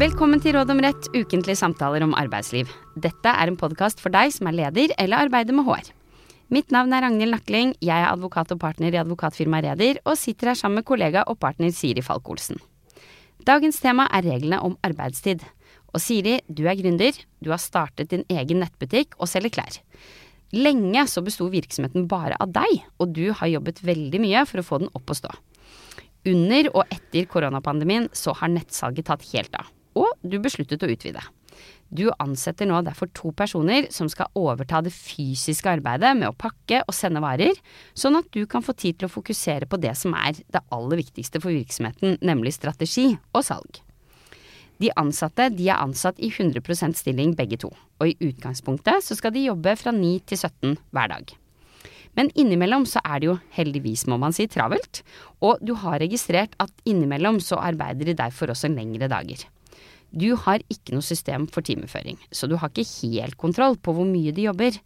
Velkommen til Råd om rett, ukentlige samtaler om arbeidsliv. Dette er en podkast for deg som er leder eller arbeider med HR. Mitt navn er Ragnhild Nakling, jeg er advokat og partner i advokatfirmaet Reder, og sitter her sammen med kollega og partner Siri Falk-Olsen. Dagens tema er reglene om arbeidstid. Og Siri, du er gründer, du har startet din egen nettbutikk og selger klær. Lenge så besto virksomheten bare av deg, og du har jobbet veldig mye for å få den opp å stå. Under og etter koronapandemien så har nettsalget tatt helt av, og du besluttet å utvide. Du ansetter nå derfor to personer som skal overta det fysiske arbeidet med å pakke og sende varer, sånn at du kan få tid til å fokusere på det som er det aller viktigste for virksomheten, nemlig strategi og salg. De ansatte de er ansatt i 100 stilling begge to, og i utgangspunktet så skal de jobbe fra 9 til 17 hver dag. Men innimellom så er det jo heldigvis, må man si, travelt, og du har registrert at innimellom så arbeider de derfor også lengre dager. Du har ikke noe system for timeføring, så du har ikke helt kontroll på hvor mye de jobber.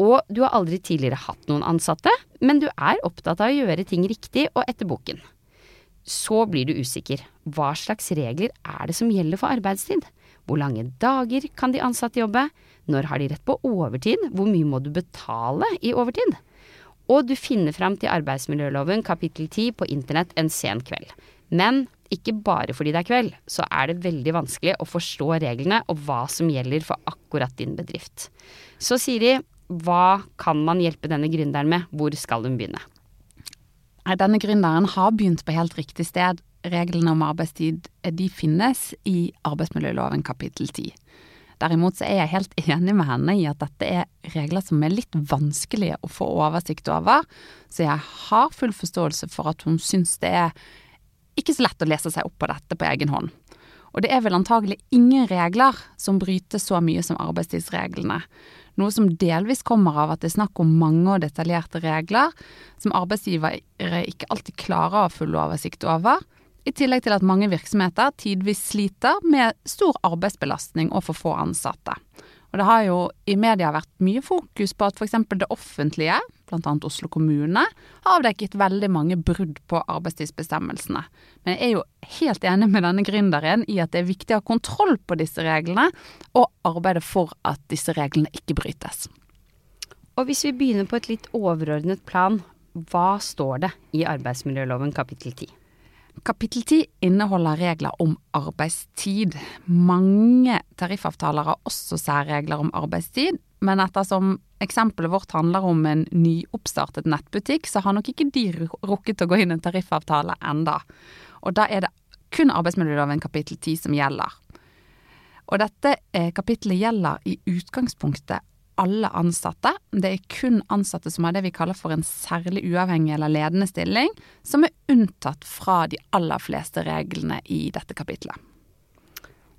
Og du har aldri tidligere hatt noen ansatte, men du er opptatt av å gjøre ting riktig og etter boken. Så blir du usikker. Hva slags regler er det som gjelder for arbeidstid? Hvor lange dager kan de ansatte jobbe? Når har de rett på overtid? Hvor mye må du betale i overtid? Og du finner fram til arbeidsmiljøloven kapittel 10 på internett en sen kveld. Men ikke bare fordi det er kveld, så er det veldig vanskelig å forstå reglene og hva som gjelder for akkurat din bedrift. Så Siri, hva kan man hjelpe denne gründeren med? Hvor skal hun begynne? Denne gründeren har begynt på helt riktig sted. Reglene om arbeidstid de finnes i arbeidsmiljøloven kapittel 10. Derimot så er jeg helt enig med henne i at dette er regler som er litt vanskelige å få oversikt over, så jeg har full forståelse for at hun syns det er ikke så lett å lese seg opp på dette på egen hånd. Og det er vel antagelig ingen regler som bryter så mye som arbeidstidsreglene, noe som delvis kommer av at det er snakk om mange og detaljerte regler som arbeidsgivere ikke alltid klarer å ha full oversikt over, i tillegg til at mange virksomheter tidvis sliter med stor arbeidsbelastning og for få ansatte. Og det har jo i media vært mye fokus på at f.eks. det offentlige, bl.a. Oslo kommune, har avdekket veldig mange brudd på arbeidstidsbestemmelsene. Men jeg er jo helt enig med denne gründeren i at det er viktig å ha kontroll på disse reglene, og arbeide for at disse reglene ikke brytes. Og hvis vi begynner på et litt overordnet plan, hva står det i arbeidsmiljøloven kapittel 10? Kapittel 10 inneholder regler om arbeidstid. Mange tariffavtaler har også særregler om arbeidstid, men ettersom eksempelet vårt handler om en nyoppstartet nettbutikk, så har nok ikke de rukket å gå inn en tariffavtale enda. Og da er det kun arbeidsmiljøloven kapittel 10 som gjelder. Og dette eh, kapittelet gjelder i utgangspunktet alle ansatte. Det er kun ansatte som har det vi kaller for en særlig uavhengig eller ledende stilling, som er unntatt fra de aller fleste reglene i dette kapitlet.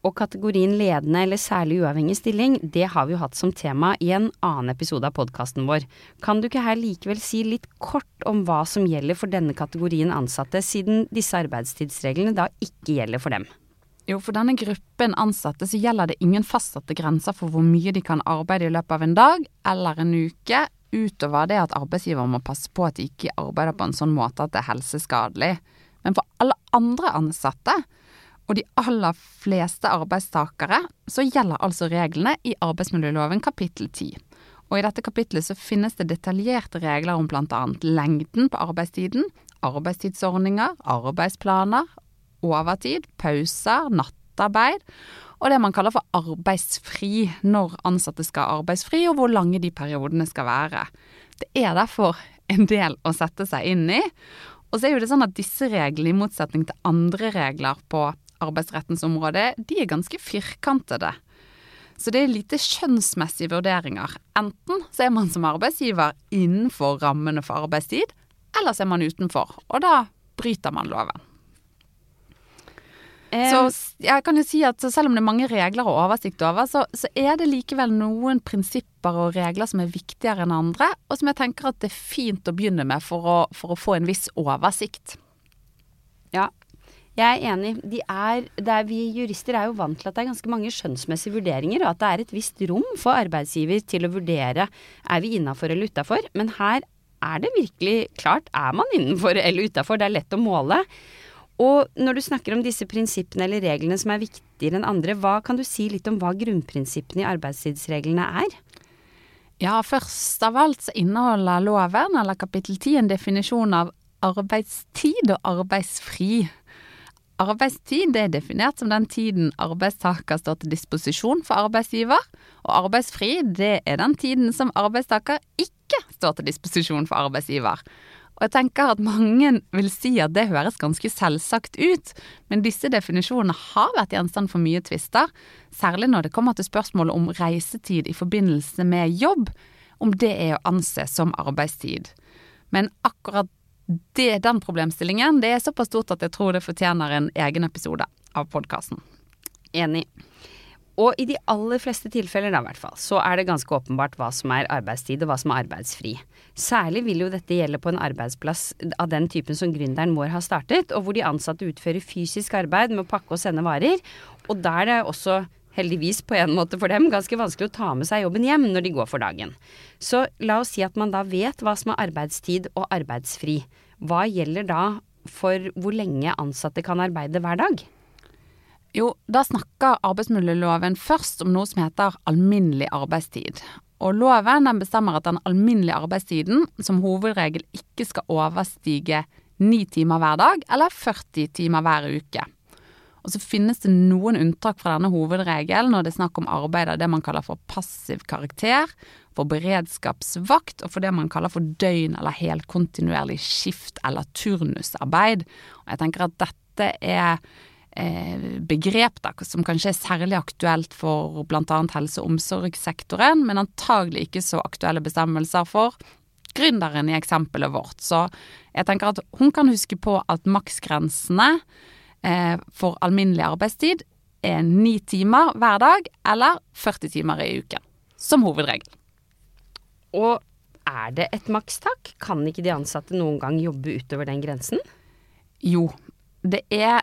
Og kategorien ledende eller særlig uavhengig stilling, det har vi jo hatt som tema i en annen episode av podkasten vår. Kan du ikke her likevel si litt kort om hva som gjelder for denne kategorien ansatte, siden disse arbeidstidsreglene da ikke gjelder for dem? Jo, for denne gruppen ansatte så gjelder det ingen fastsatte grenser for hvor mye de kan arbeide i løpet av en dag eller en uke, utover det at arbeidsgiver må passe på at de ikke arbeider på en sånn måte at det er helseskadelig. Men for alle andre ansatte, og de aller fleste arbeidstakere, så gjelder altså reglene i arbeidsmiljøloven kapittel 10. Og i dette kapitlet så finnes det detaljerte regler om bl.a. lengden på arbeidstiden, arbeidstidsordninger, arbeidsplaner, overtid, pauser, nattarbeid og det man kaller for arbeidsfri, når ansatte skal arbeidsfri og hvor lange de periodene skal være. Det er derfor en del å sette seg inn i. Og så er jo det sånn at disse reglene, i motsetning til andre regler på arbeidsrettens område, de er ganske firkantede. Så det er lite skjønnsmessige vurderinger. Enten så er man som arbeidsgiver innenfor rammene for arbeidstid, eller så er man utenfor. Og da bryter man loven. Så jeg kan jo si at selv om det er mange regler og oversikt over, så, så, er det likevel noen prinsipper og regler som er viktigere enn andre, og som jeg tenker at det er fint å begynne med for å, for å få en viss oversikt. Ja, jeg er enig. De er, er, vi jurister er jo vant til at det er ganske mange skjønnsmessige vurderinger, og at det er et visst rom for arbeidsgiver til å vurdere er vi innafor eller utafor. Men her er det virkelig klart. Er man innenfor eller utafor? Det er lett å måle. Og når du snakker om disse prinsippene eller reglene som er viktigere enn andre, hva kan du si litt om hva grunnprinsippene i arbeidstidsreglene er? Ja, først av alt så inneholder loven, eller kapittel 10, en definisjon av arbeidstid og arbeidsfri. Arbeidstid er definert som den tiden arbeidstaker står til disposisjon for arbeidsgiver, og arbeidsfri det er den tiden som arbeidstaker ikke står til disposisjon for arbeidsgiver. Og jeg tenker at mange vil si at det høres ganske selvsagt ut, men disse definisjonene har vært gjenstand for mye tvister, særlig når det kommer til spørsmålet om reisetid i forbindelse med jobb, om det er å anse som arbeidstid. Men akkurat det, den problemstillingen, det er såpass stort at jeg tror det fortjener en egen episode av podkasten. Enig. Og i de aller fleste tilfeller, da i hvert fall, så er det ganske åpenbart hva som er arbeidstid og hva som er arbeidsfri. Særlig vil jo dette gjelde på en arbeidsplass av den typen som gründeren vår har startet, og hvor de ansatte utfører fysisk arbeid med å pakke og sende varer. Og der er det også heldigvis på en måte for dem, ganske vanskelig å ta med seg jobben hjem når de går for dagen. Så la oss si at man da vet hva som er arbeidstid og arbeidsfri. Hva gjelder da for hvor lenge ansatte kan arbeide hver dag? Jo, da snakker arbeidsmiljøloven først om noe som heter alminnelig arbeidstid. Og loven bestemmer at den alminnelige arbeidstiden som hovedregel ikke skal overstige ni timer hver dag eller 40 timer hver uke. Og så finnes det noen unntak fra denne hovedregelen når det er snakk om arbeid av det man kaller for passiv karakter, for beredskapsvakt og for det man kaller for døgn- eller helkontinuerlig skift- eller turnusarbeid. Og jeg tenker at dette er begrep da, som kanskje er særlig aktuelt for bl.a. helse- og omsorgssektoren, men antagelig ikke så aktuelle bestemmelser for gründeren i eksempelet vårt. Så jeg tenker at hun kan huske på at maksgrensene eh, for alminnelig arbeidstid er ni timer hver dag eller 40 timer i uken, som hovedregel. Og er det et makstak? Kan ikke de ansatte noen gang jobbe utover den grensen? Jo, det er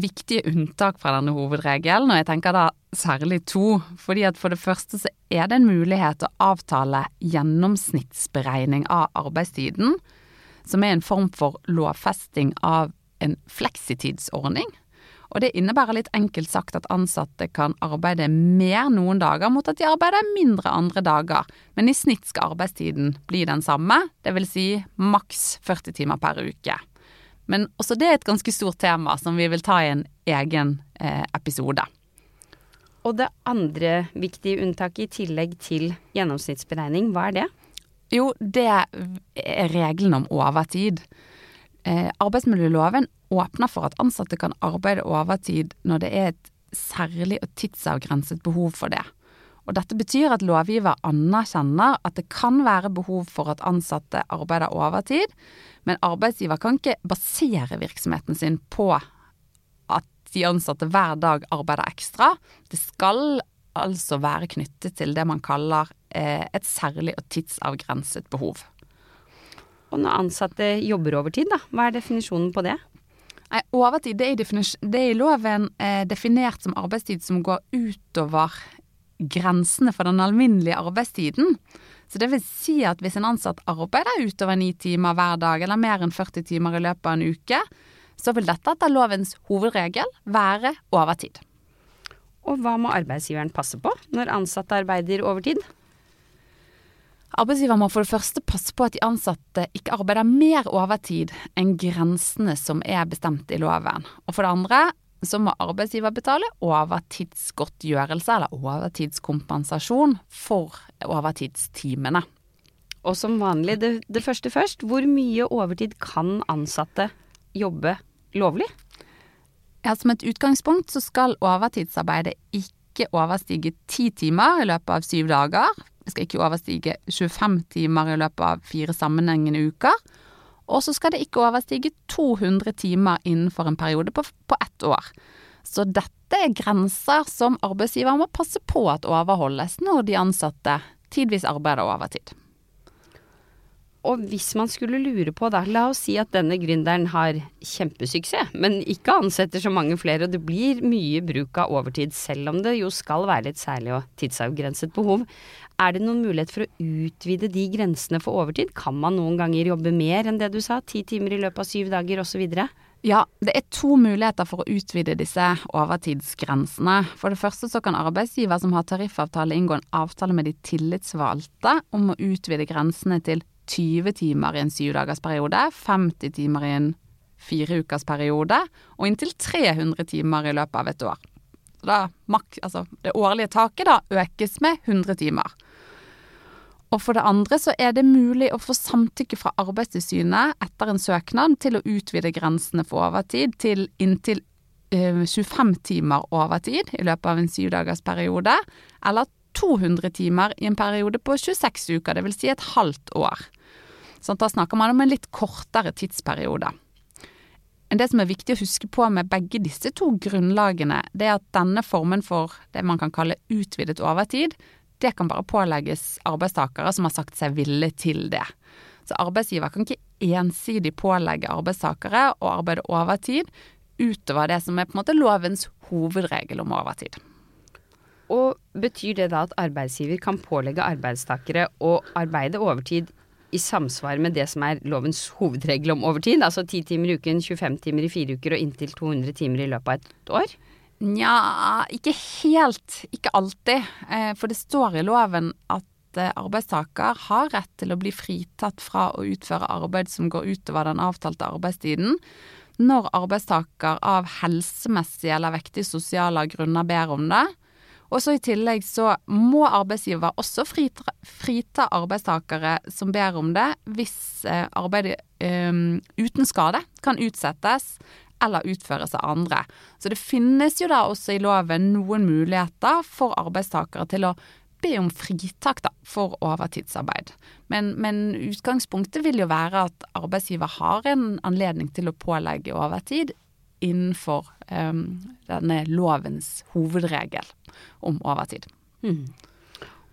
viktige unntak fra denne hovedregelen, og jeg tenker da særlig to. fordi at For det første så er det en mulighet å avtale gjennomsnittsberegning av arbeidstiden, som er en form for lovfesting av en fleksitidsordning. Og det innebærer litt enkelt sagt at ansatte kan arbeide mer noen dager mot at de arbeider mindre andre dager, men i snitt skal arbeidstiden bli den samme, dvs. Si maks 40 timer per uke. Men også det er et ganske stort tema som vi vil ta i en egen eh, episode. Og det andre viktige unntaket i tillegg til gjennomsnittsberegning, hva er det? Jo, det er reglene om overtid. Eh, arbeidsmiljøloven åpner for at ansatte kan arbeide overtid når det er et særlig og tidsavgrenset behov for det. Og dette betyr at lovgiver anerkjenner at det kan være behov for at ansatte arbeider overtid, men arbeidsgiver kan ikke basere virksomheten sin på at de ansatte hver dag arbeider ekstra. Det skal altså være knyttet til det man kaller eh, et særlig og tidsavgrenset behov. Og når ansatte jobber overtid, da, hva er definisjonen på det? Nei, Overtid det er, det er i loven eh, definert som arbeidstid som går utover grensene for den alminnelige arbeidstiden. Så det vil si at hvis en ansatt arbeider utover ni timer hver dag, eller mer enn 40 timer i løpet av en uke, så vil dette etter lovens hovedregel være overtid. Og hva må arbeidsgiveren passe på når ansatte arbeider overtid? Arbeidsgiver må for det første passe på at de ansatte ikke arbeider mer overtid enn grensene som er bestemt i loven. Og for det andre så må arbeidsgiver betale overtidsgodtgjørelse eller overtidskompensasjon for overtidstimene. Og som vanlig, det, det, første først, hvor mye overtid kan ansatte jobbe lovlig? Ja, Som et utgangspunkt så skal overtidsarbeidet ikke overstige ti timer i løpet av syv dager. Det skal ikke overstige 25 timer i løpet av fire sammenhengende uker. Og så skal det ikke overstige 200 timer innenfor en periode på, på ett år. Så dette er grenser som arbeidsgiver må passe på at overholdes når de ansatte tidvis arbeider overtid. Og hvis man skulle lure på, da, la oss si at denne gründeren har kjempesuksess, men ikke ansetter så mange flere, og det blir mye bruk av overtid, selv om det jo skal være litt særlig og tidsavgrenset behov. Er det noen mulighet for å utvide de grensene for overtid? Kan man noen ganger jobbe mer enn det du sa, ti timer i løpet av syv dager osv.? Ja, det er to muligheter for å utvide disse overtidsgrensene. For det første så kan arbeidsgiver som har tariffavtale inngå en avtale med de tillitsvalgte om å utvide grensene til 20 timer i en syvdagersperiode, 50 timer i en fireukersperiode og inntil 300 timer i løpet av et år. Da, altså, det årlige taket da økes med 100 timer. Og for det andre så er det mulig å få samtykke fra Arbeidstilsynet etter en søknad til å utvide grensene for overtid til inntil 25 timer overtid i løpet av en syvdagersperiode, eller 200 timer i en periode på 26 uker, dvs. Si et halvt år. Så da snakker man om en litt kortere tidsperiode. Det som er viktig å huske på med begge disse to grunnlagene, det er at denne formen for det man kan kalle utvidet overtid, det kan bare pålegges arbeidstakere som har sagt seg villig til det. Så arbeidsgiver kan ikke ensidig pålegge arbeidstakere å arbeide overtid utover det som er på en måte lovens hovedregel om overtid. Og Betyr det da at arbeidsgiver kan pålegge arbeidstakere å arbeide overtid i samsvar med det som er lovens hovedregel om overtid? Altså 10 timer i uken, 25 timer i fire uker og inntil 200 timer i løpet av et år? Nja, ikke helt. Ikke alltid. Eh, for det står i loven at eh, arbeidstaker har rett til å bli fritatt fra å utføre arbeid som går utover den avtalte arbeidstiden, når arbeidstaker av helsemessige eller vektige sosiale grunner ber om det. Og så I tillegg så må arbeidsgiver også frita, frita arbeidstakere som ber om det, hvis eh, arbeidet um, uten skade kan utsettes eller utføres av andre. Så det finnes jo da også i loven noen muligheter for arbeidstakere til å be om fritak da, for overtidsarbeid. Men, men, utgangspunktet vil jo være at arbeidsgiver har en anledning til å pålegge overtid innenfor um, denne lovens hovedregel om overtid. Mm.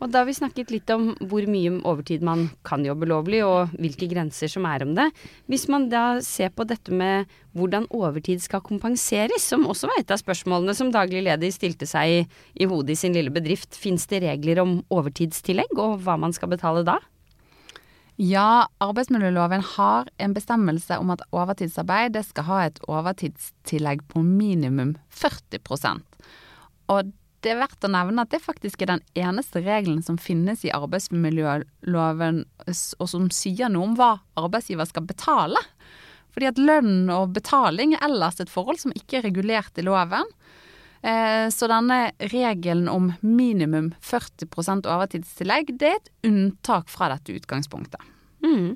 Og da har vi snakket litt om hvor mye overtid man kan jobbe lovlig, og hvilke grenser som er om det. Hvis man da ser på dette med hvordan overtid skal kompenseres, som også var et av spørsmålene som daglig leder stilte seg i, i hodet i sin lille bedrift, fins det regler om overtidstillegg, og hva man skal betale da? Ja, arbeidsmiljøloven har en bestemmelse om at overtidsarbeid skal ha et overtidstillegg på minimum 40% Og det er verdt å nevne at det faktisk er den eneste regelen som finnes i arbeidsmiljøloven og som sier noe om hva arbeidsgiver skal betale. Fordi at lønn og betaling er ellers et forhold som ikke er regulert i loven. Eh, så denne regelen om minimum 40% overtidstillegg, det er et unntak fra dette utgangspunktet. Mm.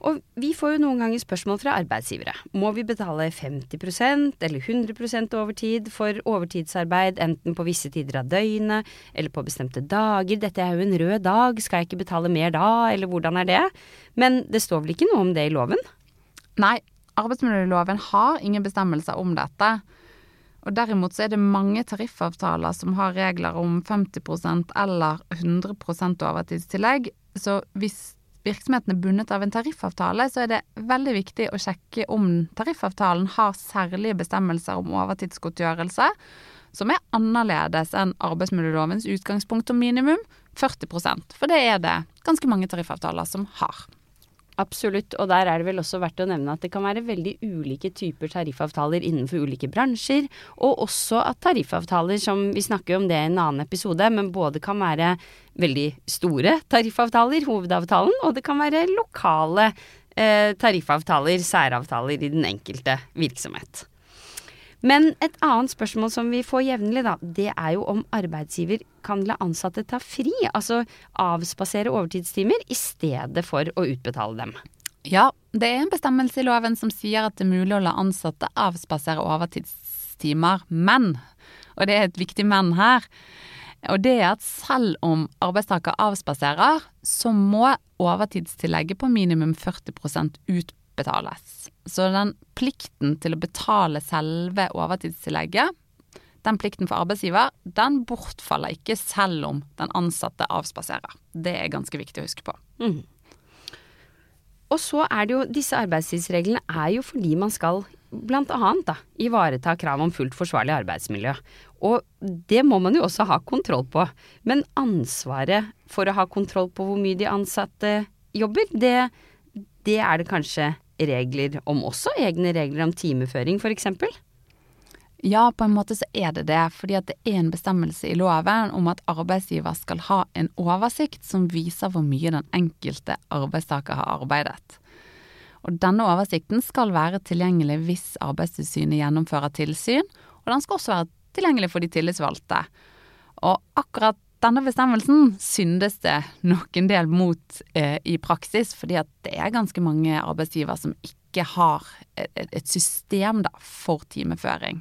Og vi får jo noen ganger spørsmål fra arbeidsgivere. Må vi betale 50% eller 100% overtid for overtidsarbeid, enten på visse tider av døgnet eller på bestemte dager? Dette er jo en rød dag, skal jeg ikke betale mer da, eller hvordan er det? Men det står vel ikke noe om det i loven? Nei, arbeidsmiljøloven har ingen bestemmelser om dette. Og derimot så er det mange tariffavtaler som har regler om 50% eller 100% overtidstillegg. Så hvis virksomheten er bundet av en tariffavtale, så er det veldig viktig å sjekke om tariffavtalen har særlige bestemmelser om overtidsgodtgjørelse som er annerledes enn arbeidsmiljølovens utgangspunkt om minimum 40% for det er det ganske mange tariffavtaler som har. Absolutt, og der er det vel også verdt å nevne at det kan være veldig ulike typer tariffavtaler innenfor ulike bransjer, og også at tariffavtaler, som vi snakker om det i en annen episode, men både kan være veldig store tariffavtaler, hovedavtalen, og det kan være lokale eh, tariffavtaler, særavtaler i den enkelte virksomhet. Men et annet spørsmål som vi får jevnlig, da, det er jo om arbeidsgiver kan la ansatte ta fri, altså avspasere overtidstimer i stedet for å utbetale dem. Ja, det er en bestemmelse i loven som sier at det er mulig å la ansatte avspasere overtidstimer, men, og det er et viktig men her, og det er at selv om arbeidstaker avspaserer, så må overtidstillegget på minimum 40 utbetales betales. Så den plikten til å betale selve overtidstillegget, den plikten for arbeidsgiver, den bortfaller ikke selv om den ansatte avspaserer. Det er ganske viktig å huske på. Mm. Og så er det jo Disse arbeidstidsreglene er jo fordi man skal blant annet da, ivareta krav om fullt forsvarlig arbeidsmiljø. Og det må man jo også ha kontroll på. Men ansvaret for å ha kontroll på hvor mye de ansatte jobber, det, det er det kanskje regler om også egne regler om timeføring, f.eks.? Ja, på en måte så er det det, fordi at det er en bestemmelse i loven om at arbeidsgiver skal ha en oversikt som viser hvor mye den enkelte arbeidstaker har arbeidet. Og denne oversikten skal være tilgjengelig hvis Arbeidstilsynet gjennomfører tilsyn, og den skal også være tilgjengelig for de tillitsvalgte. Og akkurat denne bestemmelsen syndes det nok en del mot eh, i praksis, fordi at det er ganske mange arbeidsgiver som ikke har et, et system da, for timeføring.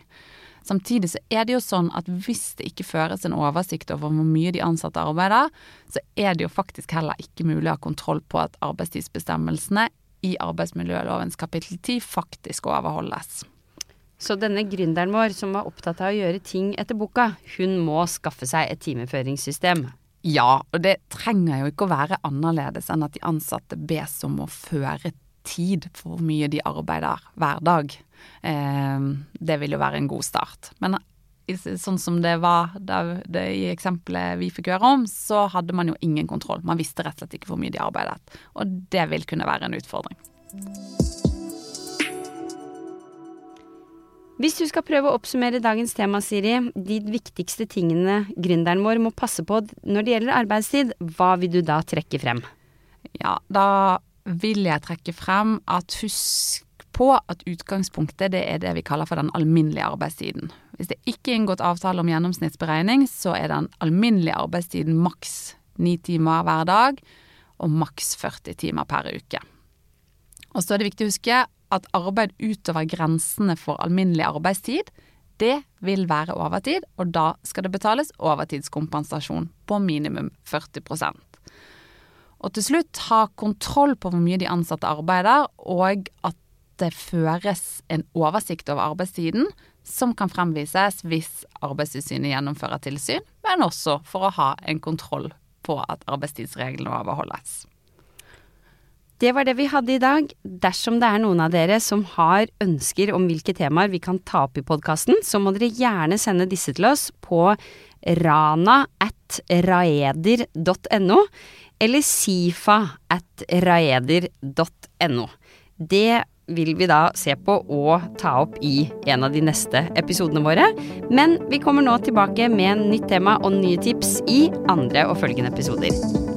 Samtidig så er det jo sånn at hvis det ikke føres en oversikt over hvor mye de ansatte arbeider, så er det jo faktisk heller ikke mulig å ha kontroll på at arbeidstidsbestemmelsene i arbeidsmiljølovens kapittel 10 faktisk overholdes. Så denne gründeren vår som var opptatt av å gjøre ting etter boka, hun må skaffe seg et timeføringssystem. Ja, og det trenger jo ikke å være annerledes enn at de ansatte bes om å føre tid for hvor mye de arbeider hver dag. Eh, det vil jo være en god start. Men sånn som det var det, det, i eksempelet vi fikk høre om, så hadde man jo ingen kontroll. Man visste rett og slett ikke hvor mye de arbeidet. Og det vil kunne være en utfordring. Hvis du skal prøve å oppsummere dagens tema, Siri, de viktigste tingene gründeren vår må passe på når det gjelder arbeidstid, hva vil du da trekke frem? Ja, da vil jeg trekke frem at husk på at utgangspunktet det er det vi kaller for den alminnelige arbeidstiden. Hvis det ikke er inngått avtale om gjennomsnittsberegning, så er den alminnelige arbeidstiden maks ni timer hver dag og maks 40 timer per uke. Og så er det viktig å huske at arbeid utover grensene for alminnelig arbeidstid, det vil være overtid, og da skal det betales overtidskompensasjon på minimum 40% Og til slutt ha kontroll på hvor mye de ansatte arbeider, og at det føres en oversikt over arbeidstiden som kan fremvises hvis Arbeidstilsynet gjennomfører tilsyn, men også for å ha en kontroll på at arbeidstidsreglene overholdes. Det var det vi hadde i dag. Dersom det er noen av dere som har ønsker om hvilke temaer vi kan ta opp i podkasten, så må dere gjerne sende disse til oss på rana at raeder.no eller sifa at raeder.no. Det vil vi da se på og ta opp i en av de neste episodene våre. Men vi kommer nå tilbake med nytt tema og nye tips i andre og følgende episoder.